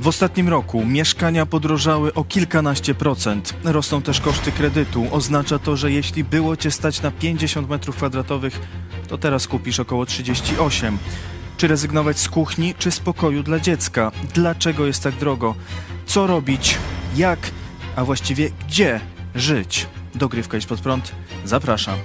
W ostatnim roku mieszkania podrożały o kilkanaście procent. Rosną też koszty kredytu. Oznacza to, że jeśli było cię stać na 50 metrów kwadratowych, to teraz kupisz około 38. Czy rezygnować z kuchni, czy z pokoju dla dziecka? Dlaczego jest tak drogo? Co robić? Jak? A właściwie gdzie żyć? Dogrywka iść pod prąd. Zapraszam.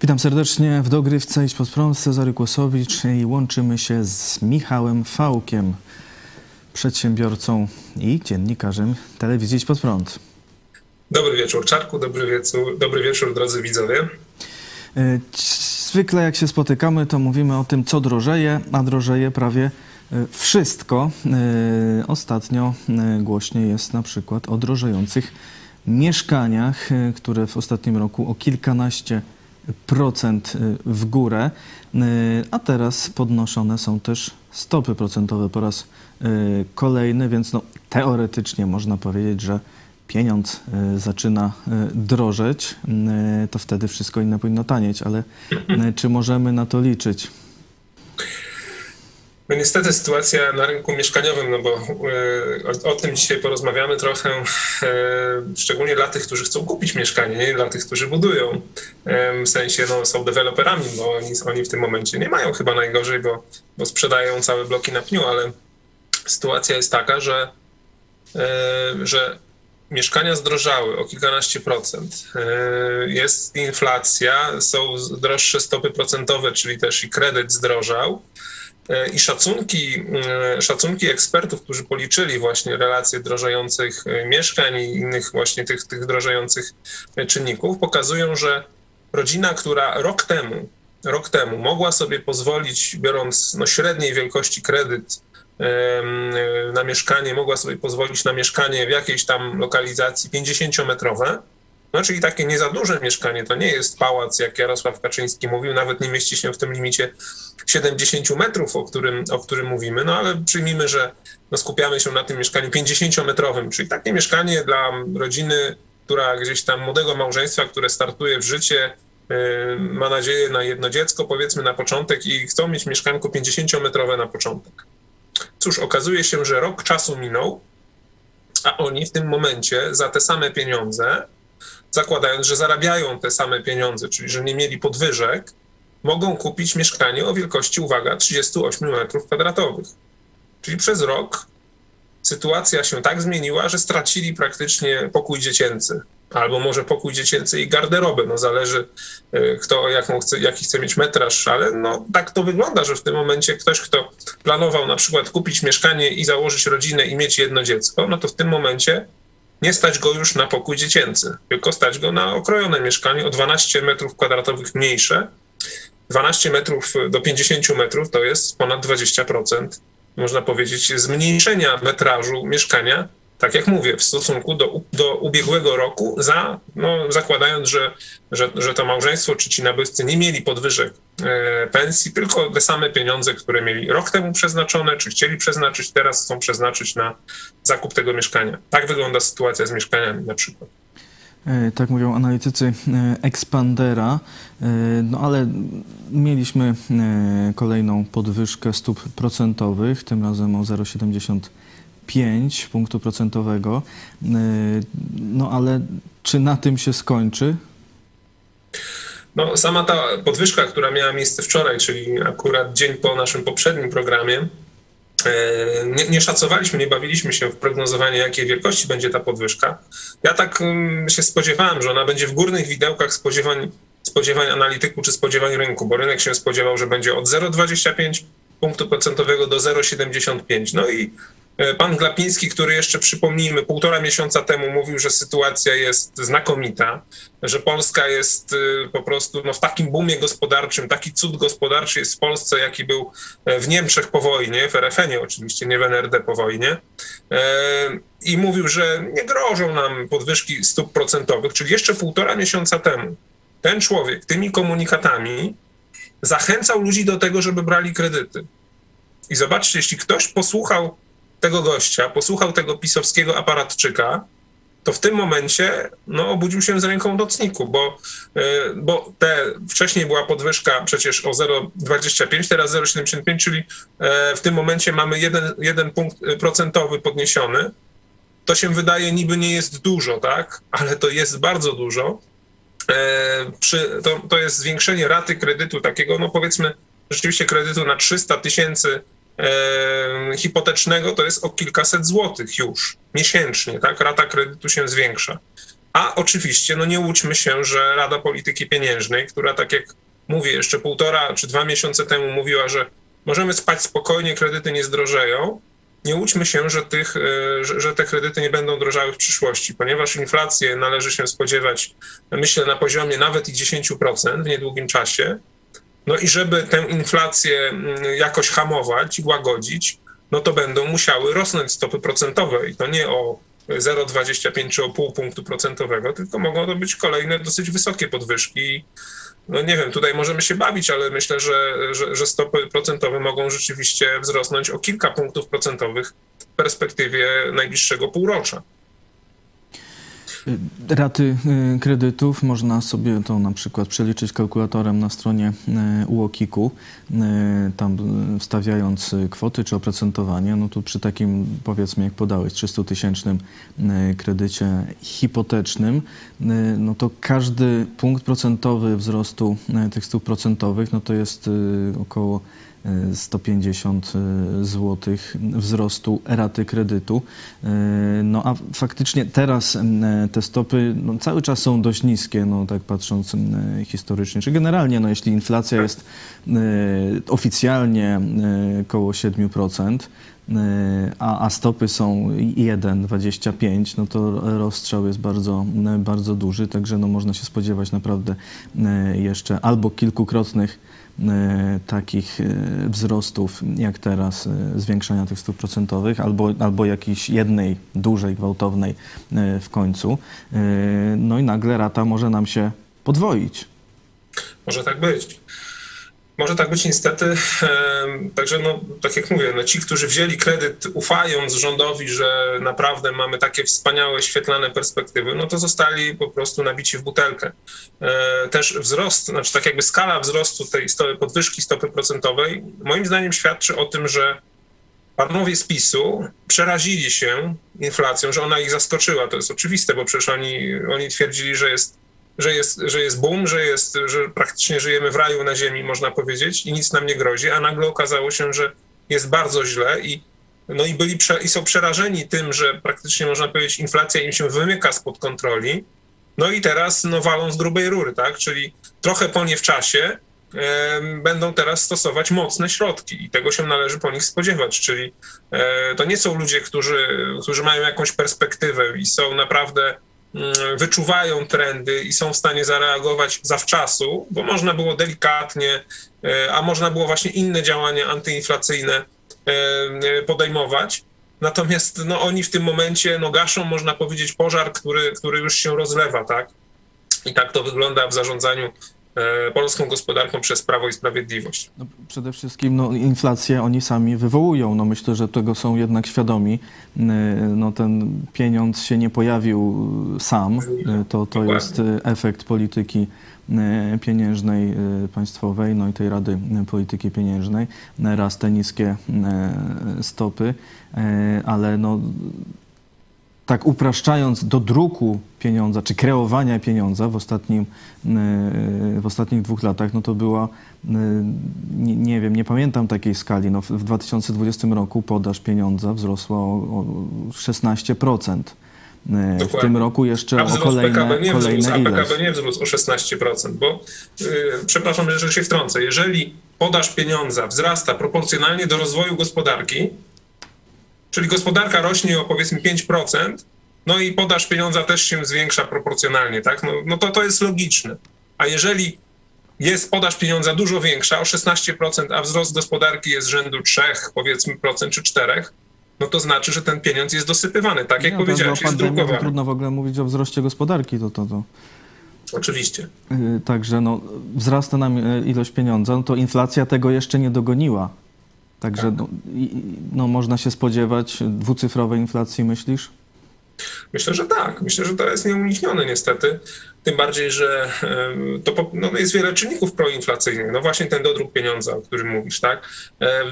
Witam serdecznie w dogrywce Idź pod prąd, Cezary Kłosowicz i łączymy się z Michałem Fałkiem, przedsiębiorcą i dziennikarzem telewizji Idź pod prąd. Dobry wieczór Czarku, dobry wieczór, dobry wieczór drodzy widzowie. E, zwykle jak się spotykamy, to mówimy o tym, co drożeje, a drożeje prawie e, wszystko. E, ostatnio głośniej jest na przykład o drożejących mieszkaniach, które w ostatnim roku o kilkanaście w górę, y, a teraz podnoszone są też stopy procentowe po raz y, kolejny, więc no, teoretycznie można powiedzieć, że pieniądz zaczyna drożeć, to wtedy wszystko inne powinno tanieć, ale czy możemy na to liczyć? No niestety sytuacja na rynku mieszkaniowym, no bo e, o, o, tym dzisiaj porozmawiamy trochę, e, szczególnie dla tych, którzy chcą kupić mieszkanie, nie dla tych, którzy budują. E, w sensie no, są deweloperami, bo oni, oni w tym momencie nie mają chyba najgorzej, bo, bo sprzedają całe bloki na pniu, ale sytuacja jest taka, że, że mieszkania zdrożały o kilkanaście procent. Jest inflacja, są droższe stopy procentowe, czyli też i kredyt zdrożał. E, I szacunki, e, szacunki ekspertów, którzy policzyli właśnie relacje drożejących e, mieszkań i innych właśnie tych, tych drożejących czynników, pokazują, że rodzina, która rok temu, rok temu mogła sobie pozwolić, biorąc no, średniej wielkości kredyt na mieszkanie, mogła sobie pozwolić na mieszkanie w jakiejś tam lokalizacji 50-metrowe, no, czyli takie nie za duże mieszkanie, to nie jest pałac, jak Jarosław Kaczyński mówił, nawet nie mieści się w tym limicie 70 metrów, o którym, o którym mówimy, no ale przyjmijmy, że no, skupiamy się na tym mieszkaniu 50-metrowym, czyli takie mieszkanie dla rodziny, która gdzieś tam młodego małżeństwa, które startuje w życie, yy, ma nadzieję na jedno dziecko, powiedzmy na początek i chcą mieć mieszkanko 50-metrowe na początek. Cóż, okazuje się, że rok czasu minął, a oni w tym momencie za te same pieniądze zakładając, że zarabiają te same pieniądze, czyli że nie mieli podwyżek, mogą kupić mieszkanie o wielkości, uwaga, 38 metrów kwadratowych. Czyli przez rok sytuacja się tak zmieniła, że stracili praktycznie pokój dziecięcy. Albo może pokój dziecięcy i garderobę, no zależy e, kto jaką chce, jaki chce mieć metraż, ale no tak to wygląda, że w tym momencie ktoś, kto planował na przykład kupić mieszkanie i założyć rodzinę i mieć jedno dziecko, no to w tym momencie nie stać go już na pokój dziecięcy, tylko stać go na okrojone mieszkanie o 12 metrów kwadratowych mniejsze. 12 metrów do 50 metrów to jest ponad 20%, można powiedzieć, zmniejszenia metrażu mieszkania tak jak mówię, w stosunku do, do ubiegłego roku, za, no, zakładając, że, że, że to małżeństwo czy ci nabywcy nie mieli podwyżek e, pensji, tylko te same pieniądze, które mieli rok temu przeznaczone, czy chcieli przeznaczyć, teraz chcą przeznaczyć na zakup tego mieszkania. Tak wygląda sytuacja z mieszkaniami na przykład. E, tak mówią analitycy e, Expandera, e, no ale mieliśmy kolejną podwyżkę stóp procentowych, tym razem o 0,75 5 punktu procentowego. Y, no ale czy na tym się skończy? No, sama ta podwyżka, która miała miejsce wczoraj, czyli akurat dzień po naszym poprzednim programie, y, nie, nie, szacowaliśmy, nie bawiliśmy się w prognozowanie, jakiej wielkości będzie ta podwyżka. Ja tak mm, się spodziewałem, że ona będzie w górnych widełkach spodziewań, spodziewań analityków czy spodziewań rynku, bo rynek się spodziewał, że będzie od 0,25 punktu procentowego do 0,75. No i pan Glapiński, który jeszcze przypomnijmy, półtora miesiąca temu mówił, że sytuacja jest znakomita, że Polska jest e, po prostu no, w takim boomie gospodarczym, taki cud gospodarczy jest w Polsce, jaki był e, w Niemczech po wojnie, w RFN-ie oczywiście, nie w NRD po wojnie. I mówił, że nie grożą nam podwyżki stóp procentowych, czyli jeszcze półtora miesiąca temu ten człowiek tymi komunikatami zachęcał ludzi do tego, żeby brali kredyty. I zobaczcie, jeśli ktoś posłuchał tego gościa, posłuchał tego pisowskiego aparatczyka, to w tym momencie no, obudził się z ręką docniku, bo, e, bo te, wcześniej była podwyżka przecież o 0,25, teraz 0,75, czyli e, w tym momencie mamy jeden, jeden punkt procentowy podniesiony. To się wydaje niby nie jest dużo, tak? Ale to jest bardzo dużo. E, przy, to, to jest zwiększenie raty kredytu takiego, no powiedzmy, rzeczywiście kredytu na 300 tysięcy e, hipotecznego to jest o kilkaset złotych już miesięcznie, tak? Rata kredytu się zwiększa. A oczywiście, no nie łudźmy się, że Rada Polityki Pieniężnej, która tak jak mówię, jeszcze półtora czy dwa miesiące temu mówiła, że możemy spać spokojnie, kredyty nie zdrożeją, nie łudźmy się, że, tych, e, że, te kredyty nie będą drożały w przyszłości, ponieważ inflację należy się spodziewać, myślę, na poziomie nawet i 10% w niedługim czasie. No i żeby tę inflację mm, jakoś hamować i łagodzić, no to będą musiały rosnąć stopy procentowe i to nie o 0,25 czy o pół punktu procentowego, tylko mogą to być kolejne dosyć wysokie podwyżki. No nie wiem, tutaj możemy się bawić, ale myślę, że, że, że stopy procentowe mogą rzeczywiście wzrosnąć o kilka punktów procentowych w perspektywie najbliższego półrocza. Raty y, kredytów można sobie to na przykład przeliczyć kalkulatorem na stronie y, UOKiK-u, y, tam wstawiając kwoty czy oprocentowanie. No tu przy takim powiedzmy jak podałeś 300-tysięcznym kredycie hipotecznym, no to każdy punkt procentowy wzrostu tych stóp procentowych no to jest około 150 zł wzrostu raty kredytu. E, no a faktycznie teraz te stopy no, cały czas są dość niskie, no tak patrząc historycznie, czy generalnie, no jeśli inflacja jest oficjalnie około 7%, a, a stopy są 1,25, no to rozstrzał jest bardzo, bardzo duży, także no można się spodziewać naprawdę jeszcze albo kilkukrotnych takich e, wzrostów jak teraz, e, zwiększania tych stóp procentowych, albo, albo jakiejś jednej dużej, gwałtownej w końcu. No i nagle rata może nam się podwoić. Może tak być. Może tak być niestety. Także, no, tak jak mówię, no, ci, którzy wzięli kredyt ufając rządowi, że naprawdę mamy takie wspaniałe, świetlane perspektywy, no to zostali po prostu nabici w butelkę. E, też wzrost, znaczy tak jakby skala wzrostu tej stopy, podwyżki stopy procentowej, moim zdaniem świadczy o tym, że panowie z PiSu przerazili się inflacją, że ona ich zaskoczyła. To jest oczywiste, bo przecież oni, oni twierdzili, że jest że jest, że jest boom, że, jest, że praktycznie żyjemy w raju na ziemi, można powiedzieć, i nic nam nie grozi, a nagle okazało się, że jest bardzo źle i, no i, byli prze, i są przerażeni tym, że praktycznie można powiedzieć inflacja im się wymyka spod kontroli, no i teraz no, walą z grubej rury, tak, czyli trochę po nie w czasie e, będą teraz stosować mocne środki i tego się należy po nich spodziewać, czyli e, to nie są ludzie, którzy, którzy mają jakąś perspektywę i są naprawdę wyczuwają trendy i są w stanie zareagować zawczasu, bo można było delikatnie, e, a można było właśnie inne działania antyinflacyjne e, e, podejmować. Natomiast no, oni w tym momencie no, gaszą, można powiedzieć, pożar, który, który już się rozlewa, tak? I tak to wygląda w zarządzaniu E, polską gospodarką przez Prawo i Sprawiedliwość. No, przede wszystkim no, inflację oni sami wywołują. No, myślę, że tego są jednak świadomi. E, no, ten pieniądz się nie pojawił sam. E, to, to jest efekt polityki pieniężnej państwowej, no i tej Rady Polityki Pieniężnej. Raz te niskie stopy, ale no tak upraszczając, do druku pieniądza, czy kreowania pieniądza w, ostatnim, e, w ostatnich dwóch latach, no to była, e, nie, nie wiem, nie pamiętam takiej skali. No w 2020 roku podaż pieniądza wzrosła o, 16%. E, Dokładnie. W tym roku jeszcze o kolejne, PKB nie kolejne wzrósł, a PKB nie wzrósł o 16%, bo yy, przepraszam, że się wtrącę. Jeżeli podaż pieniądza wzrasta proporcjonalnie do rozwoju gospodarki, czyli gospodarka rośnie o powiedzmy 5%, no i podaż pieniądza też się zwiększa proporcjonalnie, tak? No, no to to jest logiczne. A jeżeli jest podaż pieniądza dużo większa, o 16%, a wzrost gospodarki jest rzędu 3, powiedzmy procent czy 4, no to znaczy, że ten pieniądz jest dosypywany, tak jak No, powiedziałeś, jest drukowany. trudno w ogóle mówić o wzroście gospodarki, to, to, to. Oczywiście. Yy, Także no, wzrasta nam yy, ilość pieniądza, no to inflacja tego jeszcze nie dogoniła. Także Tak. no, no, można się spodziewać dwucyfrowej inflacji, myślisz? Myślę, że tak. Myślę, że to jest nieuniknione niestety. Tym bardziej, że to no, jest wiele czynników proinflacyjnych. No właśnie ten dodruk pieniądza, o którym mówisz, tak? E,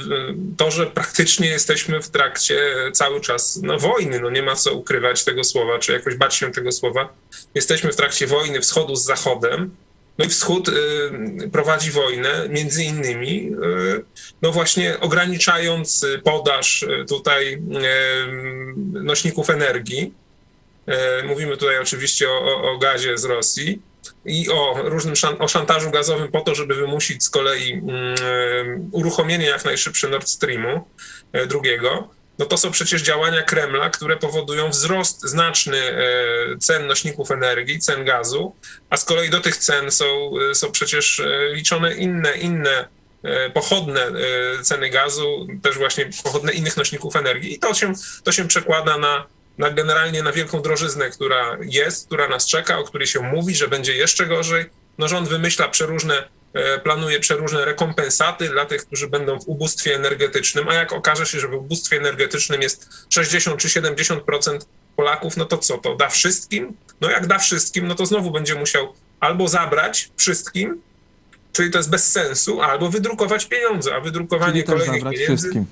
To, że praktycznie jesteśmy w trakcie cały czas no, wojny, no nie ma co ukrywać tego słowa, czy jakoś bać się tego słowa. Jesteśmy w trakcie wojny wschodu z zachodem. No i wschód y, prowadzi wojnę między innymi, y, no właśnie ograniczając y, podaż tutaj nośników energii. Mówimy tutaj oczywiście o, o, gazie z Rosji i o różnym szan, o szantażu gazowym po to, żeby wymusić z kolei mm, uruchomienie jak najszybsze Nord Streamu drugiego. No to są przecież działania Kremla, które powodują wzrost znaczny e, cen nośników energii, cen gazu, a z kolei do tych cen są, e, są przecież e, liczone inne, inne pochodne ceny gazu, też właśnie pochodne innych nośników energii i to się, to się przekłada na, na generalnie na wielką drożyznę, która jest, która nas czeka, o której się mówi, że będzie jeszcze gorzej. No rząd wymyśla przeróżne, planuje przeróżne rekompensaty dla tych, którzy będą w ubóstwie energetycznym, a jak okaże się, że w ubóstwie energetycznym jest 60 czy 70% Polaków, no to co, to da wszystkim? No jak da wszystkim, no to znowu będzie musiał albo zabrać wszystkim, czyli to jest bez sensu, albo wydrukować pieniądze, a wydrukowanie kolejnych pieniędzy wszystkim.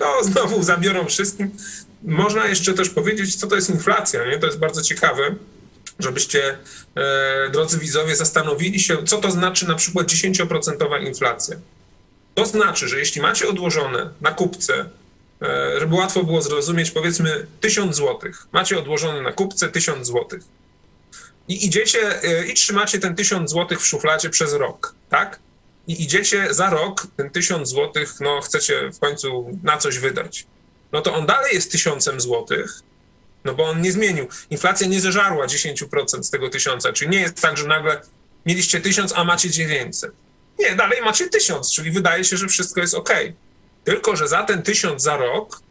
no znowu zabiorą wszystkim. Można jeszcze też powiedzieć, co to jest inflacja. Nie? To jest bardzo ciekawe, żebyście, e, drodzy widzowie, zastanowili się, co to znaczy na przykład 10% inflacja. To znaczy, że jeśli macie odłożone na kupce, e, żeby łatwo było zrozumieć, powiedzmy 1000 zł, macie odłożone na kupce 1000 zł i idziecie e, i trzymacie ten 1000 zł w szufladzie przez rok, tak? I idziecie za rok, ten 1000 zł, no chcecie w końcu na coś wydać. No to on dalej jest tysiącem złotych, no bo on nie zmienił. Inflacja nie zeżarła 10% z tego tysiąca, czyli nie jest tak, że nagle mieliście 1000, a macie 900. Nie, dalej macie 1000, czyli wydaje się, że wszystko jest ok. Tylko, że za ten 1000 za rok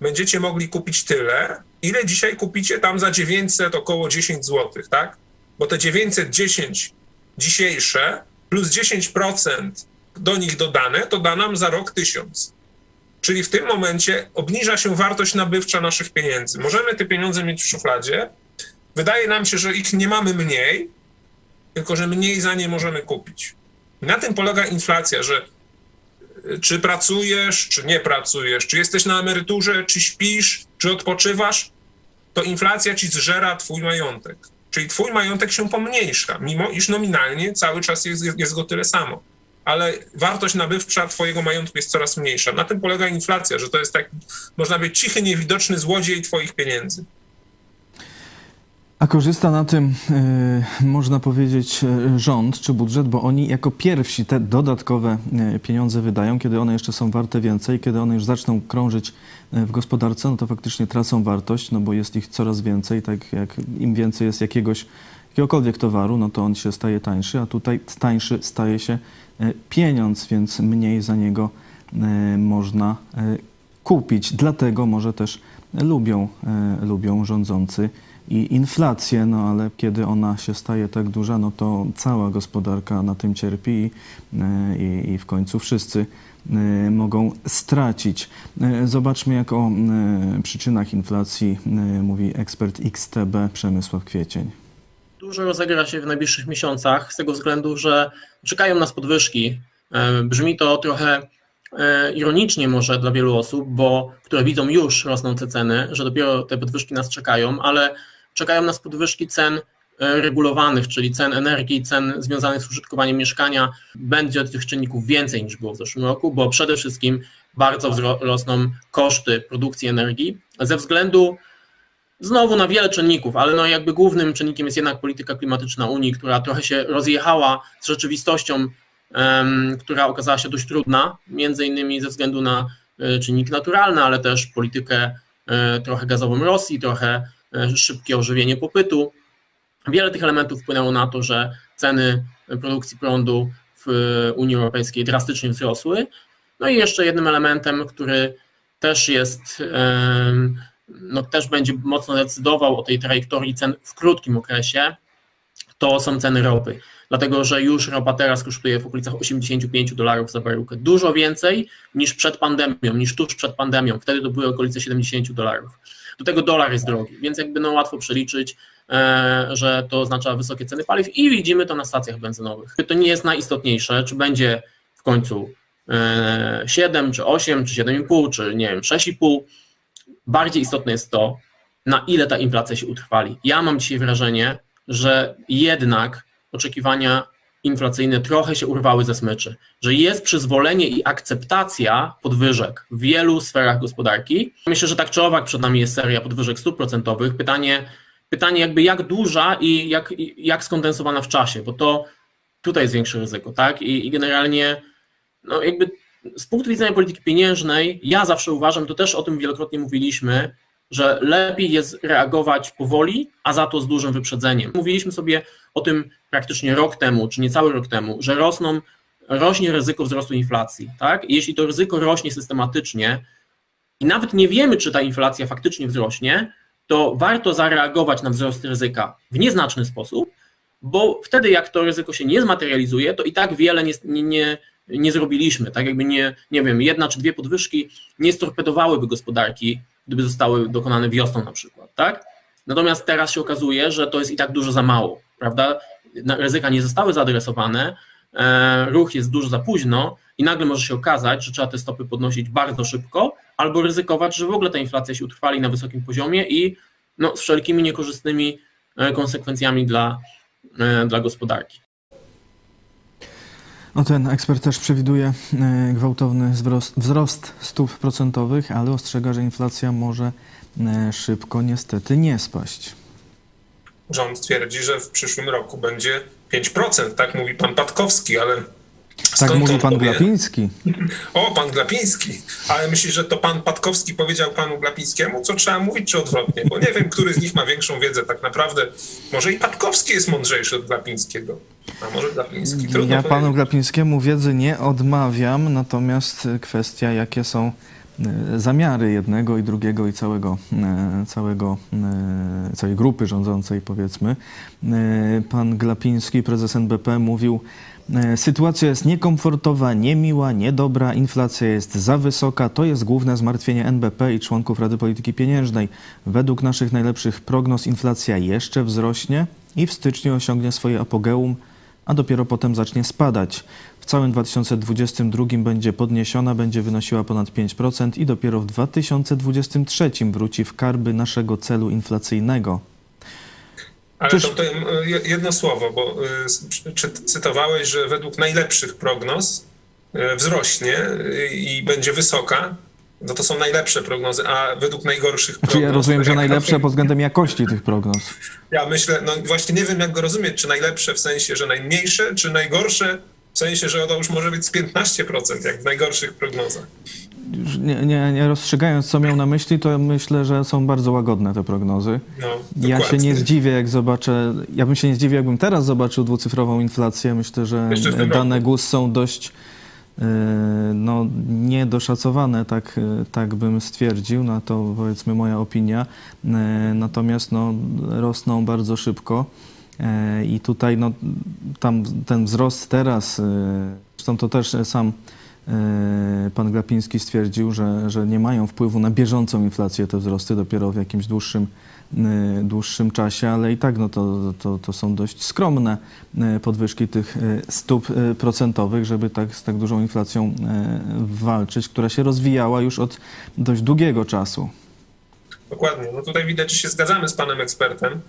będziecie mogli kupić tyle, ile dzisiaj kupicie tam za 900, około 10 zł, tak? Bo te 910 dzisiejsze plus 10% do nich dodane, to da nam za rok 1000. Czyli w tym momencie obniża się wartość nabywcza naszych pieniędzy. Możemy te pieniądze mieć w szufladzie. Wydaje nam się, że ich nie mamy mniej, tylko że mniej za nie możemy kupić. I na tym polega inflacja, że y, czy pracujesz, czy nie pracujesz, czy jesteś na emeryturze, czy śpisz, czy odpoczywasz, to inflacja ci zżera twój majątek. Czyli twój majątek się pomniejsza, mimo iż nominalnie cały czas jest, jest go tyle samo. Ale wartość nabywcza twojego majątku jest coraz mniejsza. Na tym polega inflacja, że to jest tak, można być cichy, niewidoczny złodziej twoich pieniędzy. A korzysta na tym, y, można powiedzieć, y, rząd czy budżet, bo oni jako pierwsi te dodatkowe y, pieniądze wydają, kiedy one jeszcze są warte więcej, kiedy one już zaczną krążyć w gospodarce, no to faktycznie tracą wartość, no bo jest ich coraz więcej, tak jak im więcej jest jakiegoś, jakiegokolwiek towaru, no to on się staje tańszy, a tutaj tańszy staje się pieniądz, więc mniej za niego y, można y, kupić. Dlatego może też lubią, lubią rządzący i inflację, no ale kiedy ona się staje tak duża, no to cała gospodarka na tym cierpi i, i, w końcu wszyscy mogą stracić. Zobaczmy, jak o przyczynach inflacji mówi ekspert XTB Przemysław Kwiecień. Dużo rozegra się w najbliższych miesiącach z tego względu, że czekają nas podwyżki. E, Brzmi to trochę e, ironicznie może dla wielu osób, bo które widzą już rosnące ceny, że dopiero te podwyżki nas czekają, ale czekają nas podwyżki cen e, regulowanych, czyli cen energii, cen związanych z użytkowaniem mieszkania. Będzie tych czynników więcej niż było w zeszłym roku, bo przede wszystkim bardzo wzro- rosną koszty produkcji energii ze względu znowu na wiele czynników, ale no jakby głównym czynnikiem jest jednak polityka klimatyczna Unii, która trochę się rozjechała z rzeczywistością, która okazała się dość trudna, między innymi ze względu na czynniki naturalne, ale też politykę trochę gazową Rosji, trochę szybkie ożywienie popytu. Wiele tych elementów wpłynęło na to, że ceny produkcji prądu w Unii Europejskiej drastycznie wzrosły. No i jeszcze jednym elementem, który też jest, no też będzie mocno decydował o tej trajektorii cen w krótkim okresie, to są ceny ropy. Dlatego, że już ropa teraz kosztuje w okolicach 85 dolarów za baryłkę. Dużo więcej niż przed pandemią, niż tuż przed pandemią. Wtedy to były okolice 70 dolarów. Do tego dolar jest drogi, więc jakby no łatwo przeliczyć, e, że to oznacza wysokie ceny paliw i widzimy to na stacjach benzynowych. To nie jest najistotniejsze, czy będzie w końcu 7, e, czy 8, czy 7,5, czy nie wiem, 6,5. Bardziej istotne jest to, na ile ta inflacja się utrwali. Ja mam dzisiaj wrażenie, że jednak oczekiwania inflacyjne trochę się urwały ze smyczy, że jest przyzwolenie i akceptacja podwyżek w wielu sferach gospodarki. Myślę, że tak czy owak przed nami jest seria podwyżek stóp procentowych. Pytanie, pytanie jakby jak duża i jak, jak skondensowana w czasie, bo to tutaj jest większe ryzyko, tak? I, i generalnie no jakby z punktu widzenia polityki pieniężnej, ja zawsze uważam, to też o tym wielokrotnie mówiliśmy, że lepiej jest reagować powoli, a za to z dużym wyprzedzeniem. Mówiliśmy sobie o tym praktycznie rok temu, czy niecały rok temu, że rosną, rośnie ryzyko wzrostu inflacji. Tak? I jeśli to ryzyko rośnie systematycznie i nawet nie wiemy, czy ta inflacja faktycznie wzrośnie, to warto zareagować na wzrost ryzyka w nieznaczny sposób, bo wtedy jak to ryzyko się nie zmaterializuje, to i tak wiele nie, nie, nie zrobiliśmy. Tak jakby nie, nie wiem, jedna czy dwie podwyżki nie storpedowałyby gospodarki, gdyby zostały dokonane wiosną na przykład, tak? Natomiast teraz się okazuje, że to jest i tak dużo za mało, prawda? Ryzyka nie zostały zaadresowane, e, ruch jest dużo za późno i nagle może się okazać, że trzeba te stopy podnosić bardzo szybko, albo ryzykować, że w ogóle ta inflacja się utrwali na wysokim poziomie i no, z wszelkimi niekorzystnymi e, konsekwencjami dla, e, dla gospodarki. No ten ekspert też przewiduje e, gwałtowny wzrost, stóp procentowych, ale ostrzega, że inflacja może e, szybko niestety nie spaść. Rząd twierdzi, że w przyszłym roku będzie 5%, tak mówi pan Patkowski, ale tak mówi pan powie? Glapiński. O, pan Glapiński. Ale myślisz, że to pan Patkowski powiedział panu Glapińskiemu, co trzeba mówić, czy odwrotnie? Bo nie wiem, który z nich ma większą wiedzę tak naprawdę. Może i Patkowski jest mądrzejszy od Glapińskiego. A może Glapiński. Trudno ja panu Glapińskiemu wiedzy nie odmawiam, natomiast kwestia, jakie są e, zamiary jednego i drugiego i całego, e, całego, e, całej grupy rządzącej, powiedzmy. Pan Glapiński, prezes NBP, mówił, sytuacja jest niekomfortowa, niemiła, niedobra, inflacja jest za wysoka. To jest główne zmartwienie NBP i członków Rady Polityki Pieniężnej. Według naszych najlepszych prognoz inflacja jeszcze wzrośnie i w styczniu osiągnie swoje apogeum, a dopiero potem zacznie spadać. W całym 2022 będzie podniesiona, będzie wynosiła ponad 5% i dopiero w 2023 wróci w karby naszego celu inflacyjnego. Ale to, to jedno słowo, bo y, cytowałeś, że według najlepszych prognoz y, wzrośnie y, i będzie wysoka. No to są najlepsze prognozy, a według najgorszych prognoz... Czy ja rozumiem, że najlepsze pod względem jakości tych prognoz? Ja myślę, no właśnie nie wiem jak go rozumieć, czy najlepsze w sensie, że najmniejsze, czy najgorsze w sensie, że to już może być z 15%, jak w najgorszych prognozach nie, nie, nie, rozstrzygając, co miał na myśli, to myślę, że są bardzo łagodne te prognozy. No, ja się nie zdziwię, jak zobaczę. Ja bym się nie zdziwił, jakbym teraz zobaczył dwucyfrową inflację. Myślę, że dane GUS są dość e, no, niedoszacowane, tak, tak bym stwierdził. No to powiedzmy moja opinia. E, natomiast no, rosną bardzo szybko. E, I tutaj no, tam ten wzrost teraz, zresztą to też sam E, pan Glapiński stwierdził, że, że nie mają wpływu na bieżącą inflację te wzrosty dopiero w jakimś dłuższym, e, dłuższym czasie, ale i tak no to, to, to są dość skromne e, podwyżki tych stóp procentowych, żeby tak, z tak dużą inflacją walczyć, która się rozwijała już od dość długiego czasu. Dokładnie. No tutaj widać, że się zgadzamy z panem ekspertem,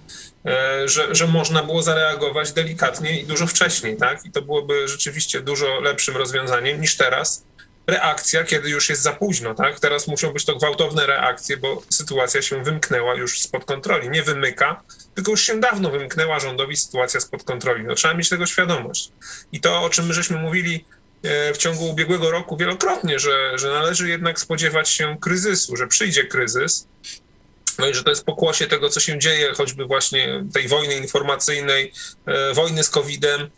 e, że, że można było zareagować delikatnie i dużo wcześniej, tak? I to byłoby rzeczywiście dużo lepszym rozwiązaniem niż teraz. Reakcja, kiedy już jest za późno, tak? Teraz muszą być to gwałtowne reakcje, bo sytuacja się wymknęła już spod kontroli. Nie wymyka, tylko już się dawno wymknęła rządowi sytuacja spod kontroli. No, trzeba mieć tego świadomość. I to, o czym my żeśmy mówili w ciągu ubiegłego roku wielokrotnie, że, że należy jednak spodziewać się kryzysu, że przyjdzie kryzys. No i że to jest pokłosie tego, co się dzieje, choćby właśnie tej wojny informacyjnej, wojny z COVID-em.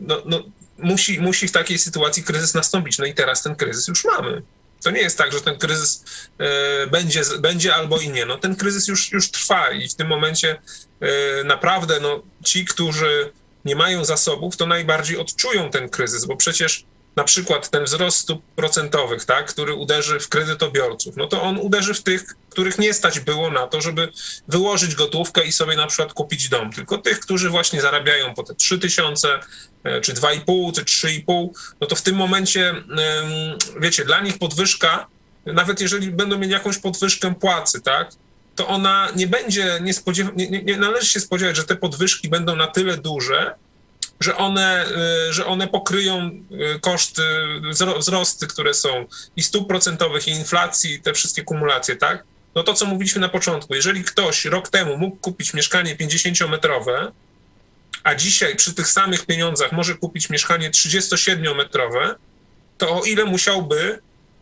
No, no, musi, musi w takiej sytuacji kryzys nastąpić. No i teraz ten kryzys już mamy. To nie jest tak, że ten kryzys e, będzie, będzie albo i nie. No, ten kryzys już, już trwa i w tym momencie e, naprawdę no, ci, którzy nie mają zasobów, to najbardziej odczują ten kryzys, bo przecież na przykład ten wzrost stóp procentowych, tak, który uderzy w kredytobiorców, no to on uderzy w tych, których nie stać było na to, żeby wyłożyć gotówkę i sobie na przykład kupić dom, tylko tych, którzy właśnie zarabiają po te 3 tysiące, e, czy 2,5, czy 3,5, no to w tym momencie, wiecie, dla nich podwyżka, nawet jeżeli będą mieli jakąś podwyżkę płacy, tak, to ona nie będzie, nie, nie, nie należy się spodziewać, że te podwyżki będą na tyle duże, że one, y, że one pokryją y, koszty, wzrosty, które są i stóp procentowych, i inflacji, i te wszystkie kumulacje, tak? No to, co mówiliśmy na początku, jeżeli ktoś rok temu mógł kupić mieszkanie 50-metrowe, a dzisiaj przy tych samych pieniądzach może kupić mieszkanie 37-metrowe, to o ile musiałby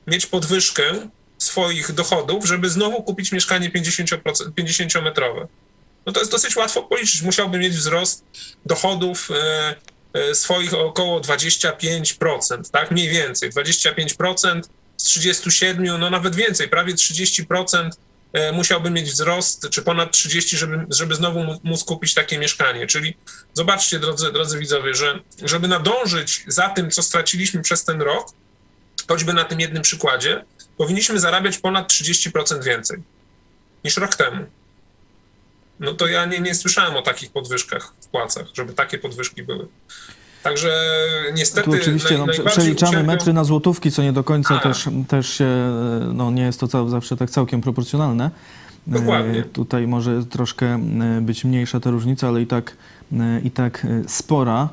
mieć podwyżkę swoich dochodów, żeby znowu kupić mieszkanie 50-metrowe? No to jest dosyć łatwo policzyć. Musiałby mieć wzrost dochodów e, e, swoich około 25%, tak? Mniej więcej. 25% z 37, no nawet więcej, prawie 30% e, musiałby mieć wzrost, czy ponad 30, żeby, żeby znowu móc kupić takie mieszkanie. Czyli zobaczcie, drodzy, drodzy widzowie, że żeby nadążyć za tym, co straciliśmy przez ten rok, choćby na tym jednym przykładzie, powinniśmy zarabiać ponad 30% więcej niż rok temu no to ja nie, nie słyszałem o takich podwyżkach w płacach, żeby takie podwyżki były. Także niestety. Tu oczywiście no, przeliczamy ucierpią... metry na złotówki, co nie do końca też, też się, no nie jest to cał, zawsze tak całkiem proporcjonalne. Dokładnie. E, tutaj może troszkę e, być mniejsza ta różnica, ale i tak, e, i tak spora.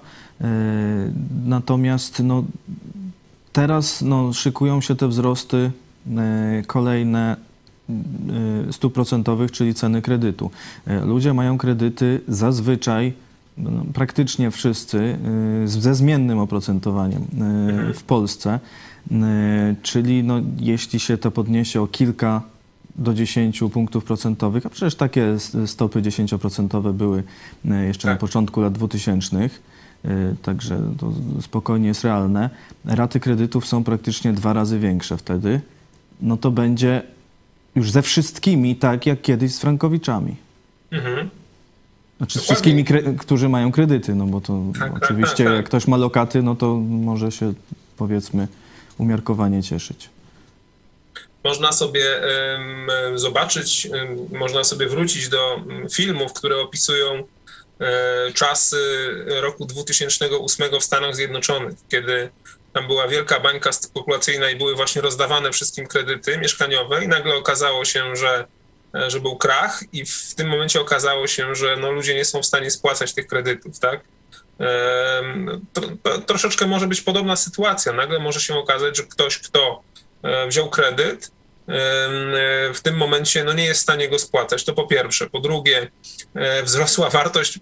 Natomiast no, teraz no, szykują się te wzrosty kolejne Y, stóp procentowych, czyli ceny kredytu. Y, ludzie mają kredyty zazwyczaj, no, praktycznie wszyscy, y, ze zmiennym oprocentowaniem w Polsce. Czyli no, jeśli się to podniesie o kilka do 10 punktów procentowych, a przecież takie stopy 10% były jeszcze tak. na początku lat 2000, także to spokojnie jest realne. Raty kredytów są praktycznie dwa razy większe wtedy. No to będzie już ze wszystkimi, tak jak kiedyś z Frankowiczami. Mhm. Znaczy z wszystkimi, którzy mają kredyty, no bo to tak, tak oczywiście tak, tak, jak ktoś ma lokaty, no to może się powiedzmy umiarkowanie cieszyć. Można sobie um, zobaczyć, um, można sobie wrócić do filmów, które opisują um, czasy roku 2008 w Stanach Zjednoczonych, kiedy tam była wielka bańka spekulacyjna i były właśnie rozdawane wszystkim kredyty mieszkaniowe i nagle okazało się, że, e, że był krach i w tym momencie okazało się, że no, ludzie nie są w stanie spłacać tych kredytów, tak? Troszeczkę może być podobna sytuacja. Nagle może się okazać, że ktoś, kto e, wziął kredyt, e, w tym momencie no, nie jest w stanie go spłacać. To po pierwsze. Po drugie, wzrosła wartość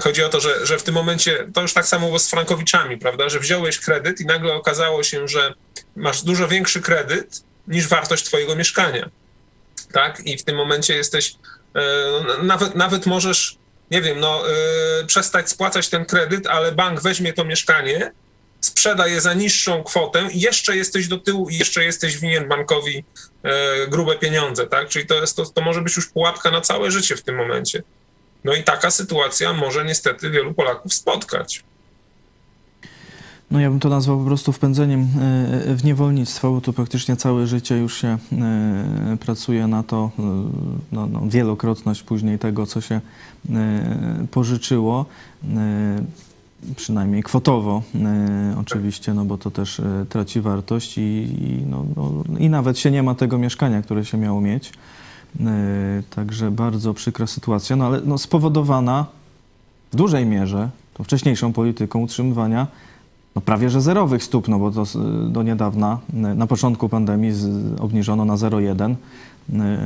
Chodzi o to, że, że w tym momencie, to już tak samo było z Frankowiczami, prawda, że wziąłeś kredyt i nagle okazało się, że masz dużo większy kredyt niż wartość twojego mieszkania, tak, i w tym momencie jesteś, e, no, nawet, nawet możesz, nie wiem, no, e, przestać spłacać ten kredyt, ale bank weźmie to mieszkanie, sprzeda je za niższą kwotę i jeszcze jesteś do tyłu i jeszcze jesteś winien bankowi e, grube pieniądze, tak, czyli to, jest, to, to może być już pułapka na całe życie w tym momencie. No i taka sytuacja może niestety wielu Polaków spotkać. No ja bym to nazwał po prostu wpędzeniem e, w niewolnictwo, bo tu praktycznie całe życie już się e, pracuje na to, e, no, no, wielokrotność później tego, co się pożyczyło, przynajmniej kwotowo oczywiście, no bo to też traci wartość i, i, no, no, i nawet się nie ma tego mieszkania, które się miało mieć. E, także bardzo przykra sytuacja, no ale no, spowodowana w dużej mierze tą wcześniejszą polityką utrzymywania no, prawie że zerowych stóp, no bo to do niedawna, na początku pandemii obniżono na 0,1,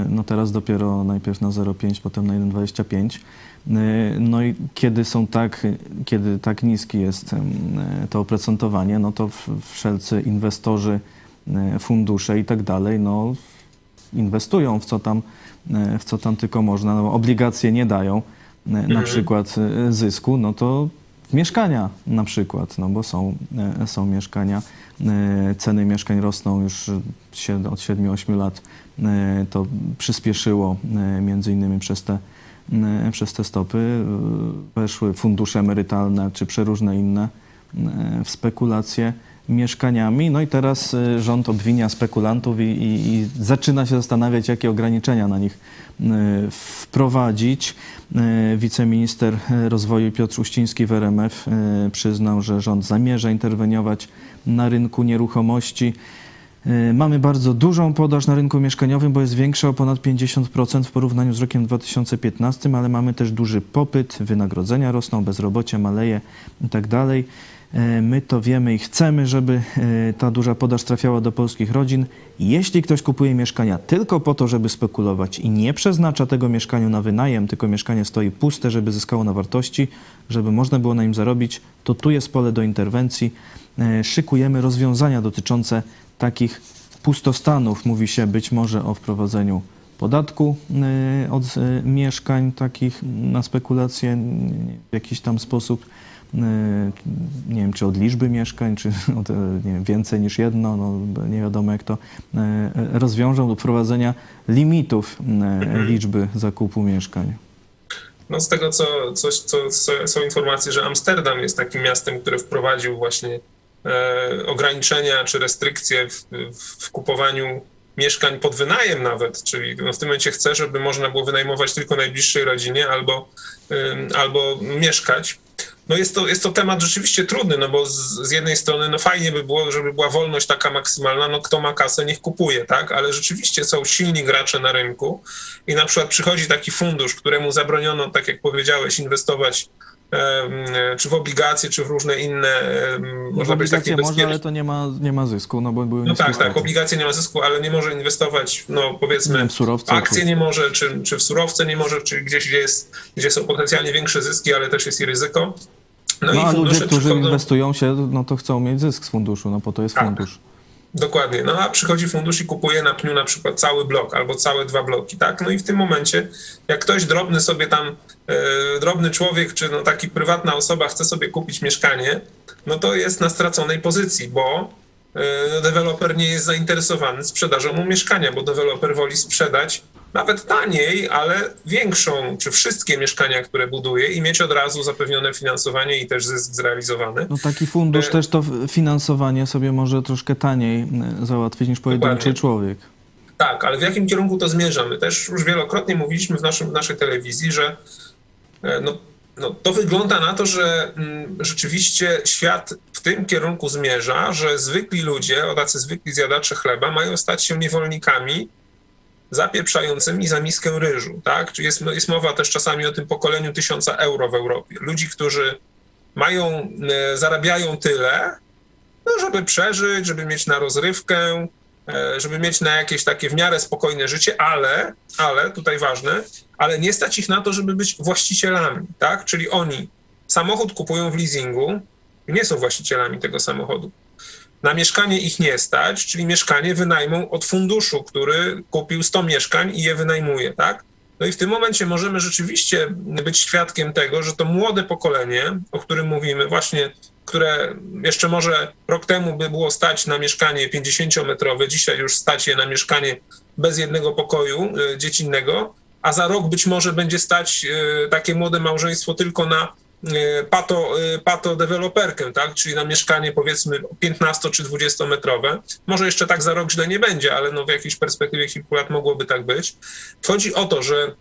no teraz dopiero najpierw na 0,5, potem na 1,25. No i kiedy są tak, kiedy tak niskie jest to oprocentowanie, no to wszelcy inwestorzy, fundusze i tak dalej, no inwestują w co tam, w co tam tylko można. No, obligacje nie dają na mhm. przykład zysku, no to w mieszkania na przykład, no bo są, są mieszkania, ceny mieszkań rosną już od 7-8 lat, to przyspieszyło między innymi przez te E, przez te stopy e, weszły fundusze emerytalne czy przeróżne inne e, w spekulacje mieszkaniami. No i teraz rząd obwinia spekulantów i, i, i, zaczyna się zastanawiać, jakie ograniczenia na nich wprowadzić. Wiceminister rozwoju Piotr Uściński w RMF przyznał, że rząd zamierza interweniować na rynku nieruchomości. Y, mamy bardzo dużą podaż na rynku mieszkaniowym, bo jest większa o ponad 50% w porównaniu z rokiem 2015, ale mamy też duży popyt, wynagrodzenia rosną, bezrobocie maleje itd. Tak y, my to wiemy i chcemy, żeby y, ta duża podaż trafiała do polskich rodzin. Jeśli ktoś kupuje mieszkania tylko po to, żeby spekulować i nie przeznacza tego mieszkania na wynajem, tylko mieszkanie stoi puste, żeby zyskało na wartości, żeby można było na nim zarobić, to tu jest pole do interwencji. Szykujemy rozwiązania dotyczące takich pustostanów. Mówi się być może o wprowadzeniu podatku y, od y, mieszkań takich na spekulacje w jakiś tam sposób. Y, nie wiem, czy od liczby mieszkań, czy od wiem, więcej niż jedno, no, nie wiadomo jak to rozwiążą, do wprowadzenia limitów mhm. liczby zakupu mieszkań. No z tego, co, co, co, co są informacje, że Amsterdam jest takim miastem, które wprowadził właśnie ograniczenia czy restrykcje w, w, kupowaniu mieszkań pod wynajem nawet, czyli no w tym momencie chcę, żeby można było wynajmować tylko najbliższej rodzinie albo, albo mieszkać. No jest to, jest to temat rzeczywiście trudny, no bo z, z, jednej strony no fajnie by było, żeby była wolność taka maksymalna, no kto ma kasę, niech kupuje, tak? Ale rzeczywiście są silni gracze na rynku i na przykład przychodzi taki fundusz, któremu zabroniono, tak jak powiedziałeś, inwestować czy w obligacje, czy w różne inne, można być takie może, ale to nie ma, nie ma zysku, no bo były No tak, tak, obligacje nie ma zysku, ale nie może inwestować, no powiedzmy, w surowce, akcje nie może, czy, czy w surowce nie może, czy gdzieś, gdzie, jest, gdzie są potencjalnie większe zyski, ale też jest i ryzyko. No, no i a ludzie, którzy przychodzą... inwestują się, no to chcą mieć zysk z funduszu, no po to jest tak. fundusz. Dokładnie. No a przychodzi fundusz i kupuje na pniu na przykład cały blok albo całe dwa bloki, tak? No i w tym momencie, jak ktoś drobny sobie tam, e, drobny człowiek, czy no taki prywatna osoba chce sobie kupić mieszkanie, no to jest na straconej pozycji, bo e, deweloper nie jest zainteresowany sprzedażą mu mieszkania, bo deweloper woli sprzedać nawet taniej, ale większą, czy wszystkie mieszkania, które buduje i mieć od razu zapewnione finansowanie i też zysk zrealizowany. No taki fundusz e... też to finansowanie sobie może troszkę taniej e, załatwić niż pojedynczy Dokładnie. człowiek. Tak, ale w jakim kierunku to zmierzamy? Też już wielokrotnie mówiliśmy w, naszym, w naszej telewizji, że e, no, no, to wygląda na to, że mm, rzeczywiście świat w tym kierunku zmierza, że zwykli ludzie, o tacy zwykli zjadacze chleba, mają stać się niewolnikami zapieprzającymi za miskę ryżu, tak? Czyli jest, jest mowa też czasami o tym pokoleniu tysiąca euro w Europie. Ludzi, którzy mają, e, zarabiają tyle, no, żeby przeżyć, żeby mieć na rozrywkę, e, żeby mieć na jakieś takie w miarę spokojne życie, ale, ale, tutaj ważne, ale nie stać ich na to, żeby być właścicielami, tak? Czyli oni samochód kupują w leasingu, nie są właścicielami tego samochodu. Na mieszkanie ich nie stać, czyli mieszkanie wynajmą od funduszu, który kupił 100 mieszkań i je wynajmuje, tak? No i w tym momencie możemy rzeczywiście być świadkiem tego, że to młode pokolenie, o którym mówimy, właśnie, które jeszcze może rok temu by było stać na mieszkanie 50-metrowe, dzisiaj już stać je na mieszkanie bez jednego pokoju y, dziecinnego, a za rok być może będzie stać y, takie młode małżeństwo tylko na E, pato, e, pato deweloperkę, tak? czyli na mieszkanie powiedzmy 15 czy 20 metrowe. Może jeszcze tak za rok źle nie będzie, ale no w jakiejś perspektywie kilku lat mogłoby tak być. Chodzi o to, że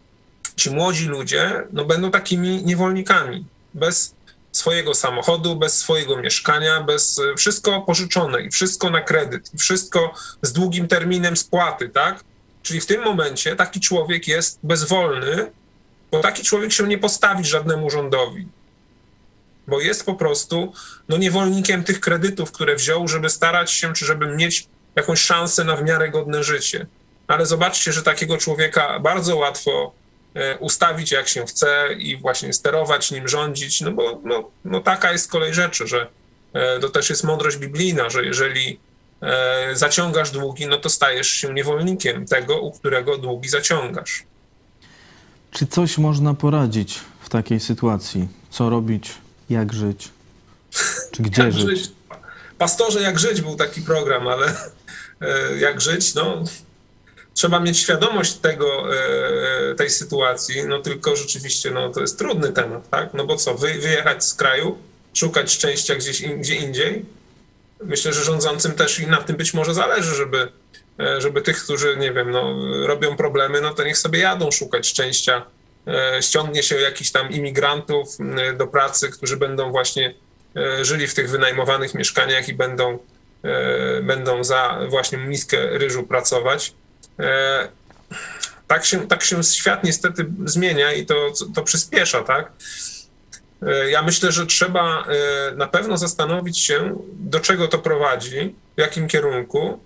ci młodzi ludzie no, będą takimi niewolnikami, bez swojego samochodu, bez swojego mieszkania, bez e, wszystko pożyczone i wszystko na kredyt, i wszystko z długim terminem spłaty, tak? Czyli w tym momencie taki człowiek jest bezwolny, bo taki człowiek się nie postawi żadnemu rządowi bo jest po prostu no, niewolnikiem tych kredytów, które wziął, żeby starać się, czy żeby mieć jakąś szansę na w miarę godne życie. ale zobaczcie, że takiego człowieka bardzo łatwo e, ustawić jak się chce i właśnie sterować nim, rządzić, no bo no, no taka jest kolej rzeczy, że e, to też jest mądrość biblijna, że jeżeli e, zaciągasz długi, no to stajesz się niewolnikiem tego, u którego długi zaciągasz. Czy coś można poradzić w takiej sytuacji? Co robić? Jak żyć? Czy gdzie Jak żyć? żyć? Pastorze, jak żyć był taki program, ale e, jak żyć, no trzeba mieć świadomość tego, e, tej sytuacji, no tylko rzeczywiście no, to jest trudny temat, tak? No bo co, wy, wyjechać z kraju, szukać szczęścia gdzieś in, gdzie indziej? Myślę, że rządzącym też i na tym być może zależy, żeby, e, żeby tych, którzy, nie wiem, no, robią problemy, no to niech sobie jadą szukać szczęścia. E, Ściągnie się jakichś tam imigrantów do pracy, którzy będą właśnie e, żyli w tych wynajmowanych mieszkaniach i będą, e, będą za właśnie miskę ryżu pracować. Tak się, tak się świat niestety zmienia i to, to przyspiesza, tak? Ja myślę, że trzeba na pewno zastanowić się, do czego to prowadzi, w jakim kierunku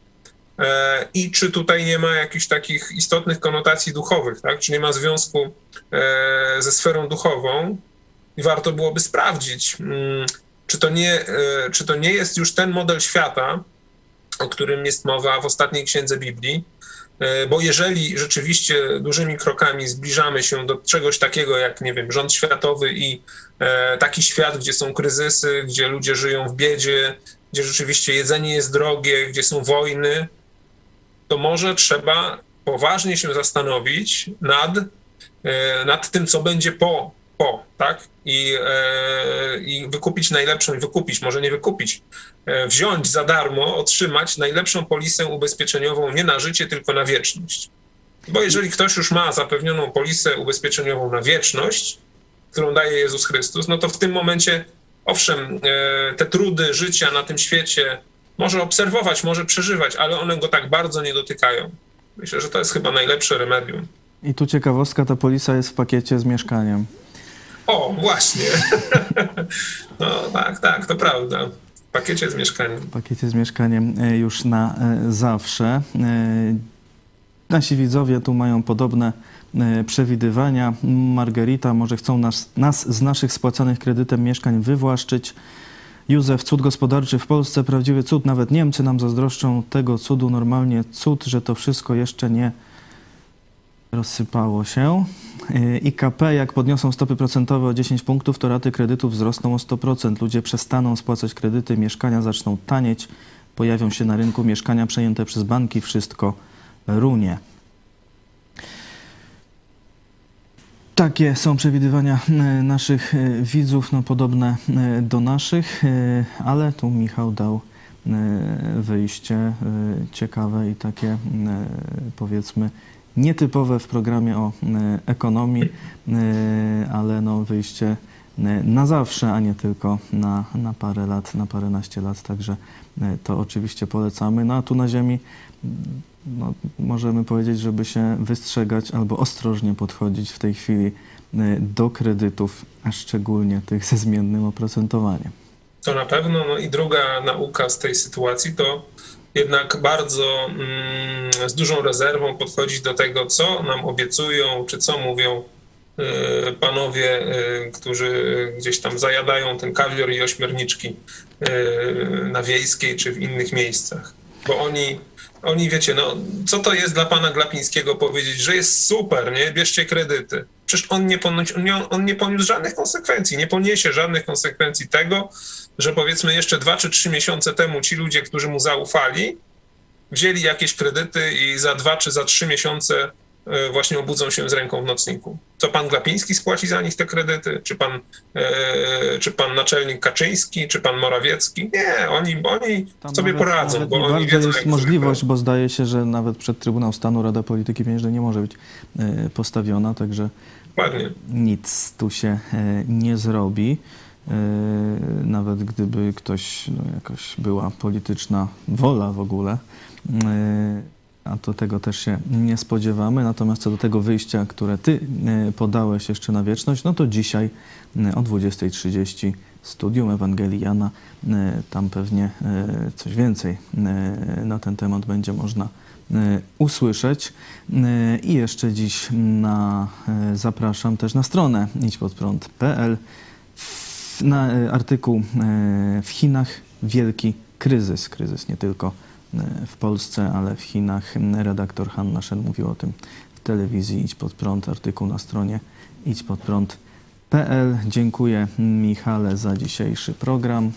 i czy tutaj nie ma jakichś takich istotnych konotacji duchowych, tak? Czy nie ma związku e, ze sferą duchową i warto byłoby sprawdzić, mm, czy to nie, e, czy to nie jest już ten model świata, o którym jest mowa w ostatniej księdze Biblii, E, bo jeżeli rzeczywiście dużymi krokami zbliżamy się do czegoś takiego jak, nie wiem, rząd światowy i e, taki świat, gdzie są kryzysy, gdzie ludzie żyją w biedzie, gdzie rzeczywiście jedzenie jest drogie, gdzie są wojny, to może trzeba poważnie się zastanowić nad, e, nad tym, co będzie po, po tak? I, e, I wykupić najlepszą, wykupić, może nie wykupić, e, wziąć za darmo, otrzymać najlepszą polisę ubezpieczeniową nie na życie, tylko na wieczność. Bo jeżeli ktoś już ma zapewnioną polisę ubezpieczeniową na wieczność, którą daje Jezus Chrystus, no to w tym momencie, owszem, te trudy życia na tym świecie może obserwować, może przeżywać, ale one go tak bardzo nie dotykają. Myślę, że to jest chyba najlepsze remedium. I tu ciekawostka, ta polisa jest w pakiecie z mieszkaniem. O, właśnie. No tak, tak, to prawda. W pakiecie z mieszkaniem. W pakiecie z mieszkaniem e, już na e, zawsze. E, Nasi widzowie tu mają podobne przewidywania. Margarita, może chcą nas, nas z naszych spłacanych kredytem mieszkań wywłaszczyć. Józef, cud gospodarczy w Polsce, prawdziwy cud. Nawet Niemcy nam zazdroszczą tego cudu. Normalnie cud, że to wszystko jeszcze nie rozsypało się. Yy, IKP, jak podniosą stopy procentowe o 10 punktów, to raty kredytów wzrosną o 100%. Ludzie przestaną spłacać kredyty, mieszkania zaczną tanieć, pojawią się na rynku mieszkania przejęte przez banki, wszystko runie. Takie są przewidywania e, naszych e, widzów, no podobne e, do naszych, ale tu Michał dał wyjście ciekawe i takie powiedzmy nietypowe w programie o ekonomii, ale no wyjście na zawsze, a nie tylko na, na parę lat, na paręnaście lat, także to oczywiście polecamy. No a tu na ziemi no, możemy powiedzieć, żeby się wystrzegać albo ostrożnie podchodzić w tej chwili e, do kredytów, a szczególnie tych ze zmiennym oprocentowaniem. To na pewno. No i druga nauka z tej sytuacji to jednak bardzo mm, z dużą rezerwą podchodzić do tego, co nam obiecują, czy co mówią y, panowie, y, którzy gdzieś tam zajadają ten kawior i ośmiorniczki na wiejskiej czy w innych miejscach. Bo oni, oni wiecie, no, co to jest dla pana Glapińskiego powiedzieć, że jest super, nie? Bierzcie kredyty. Przecież on nie, on, nie, on nie poniósł żadnych konsekwencji, nie poniesie żadnych konsekwencji tego, że powiedzmy jeszcze dwa czy trzy miesiące temu ci ludzie, którzy mu zaufali, wzięli jakieś kredyty i za dwa czy za trzy miesiące właśnie obudzą się z ręką w nocniku. Co pan Glapiński spłaci za nich te kredyty? Czy pan, e, czy pan naczelnik Kaczyński, czy pan Morawiecki? Nie, oni, oni Tam sobie nawet- poradzą, nawet bo nie oni wiedzą, jest możliwość, bo zdaje się, że nawet przed Trybunał Stanu Rada Polityki Pieniężnej nie może być e, postawiona, także nic tu się e, nie zrobi. E, Nawet gdyby ktoś, no, jakoś była polityczna wola w ogóle, e, a to tego też się nie spodziewamy. Natomiast co do tego wyjścia, które ty e, podałeś jeszcze na wieczność, no to dzisiaj e, o 20.30 studium Ewangelii Jana. E, Tam pewnie coś więcej na ten temat będzie można usłyszeć. I jeszcze dziś na, zapraszam też na stronę idźpodprąd.pl na artykuł w Chinach wielki kryzys. Kryzys nie tylko w Polsce, ale w Chinach. Redaktor Hanna Szen mówił o tym w telewizji Idź Pod Prąd. Artykuł na stronie idźpodprąd.pl. Dziękuję Michale za dzisiejszy program.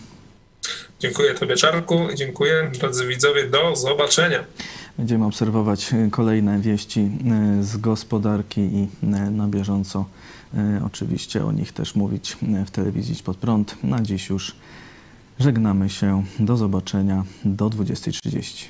Dziękuję Tobie, Czarku. Dziękuję, drodzy widzowie. Do zobaczenia. Będziemy obserwować e, kolejne wieści e, z gospodarki i e, na bieżąco e, oczywiście o nich też mówić e, w telewizji Idź Pod Prąd. Na dziś już Żegnamy się. Do zobaczenia do 20.30.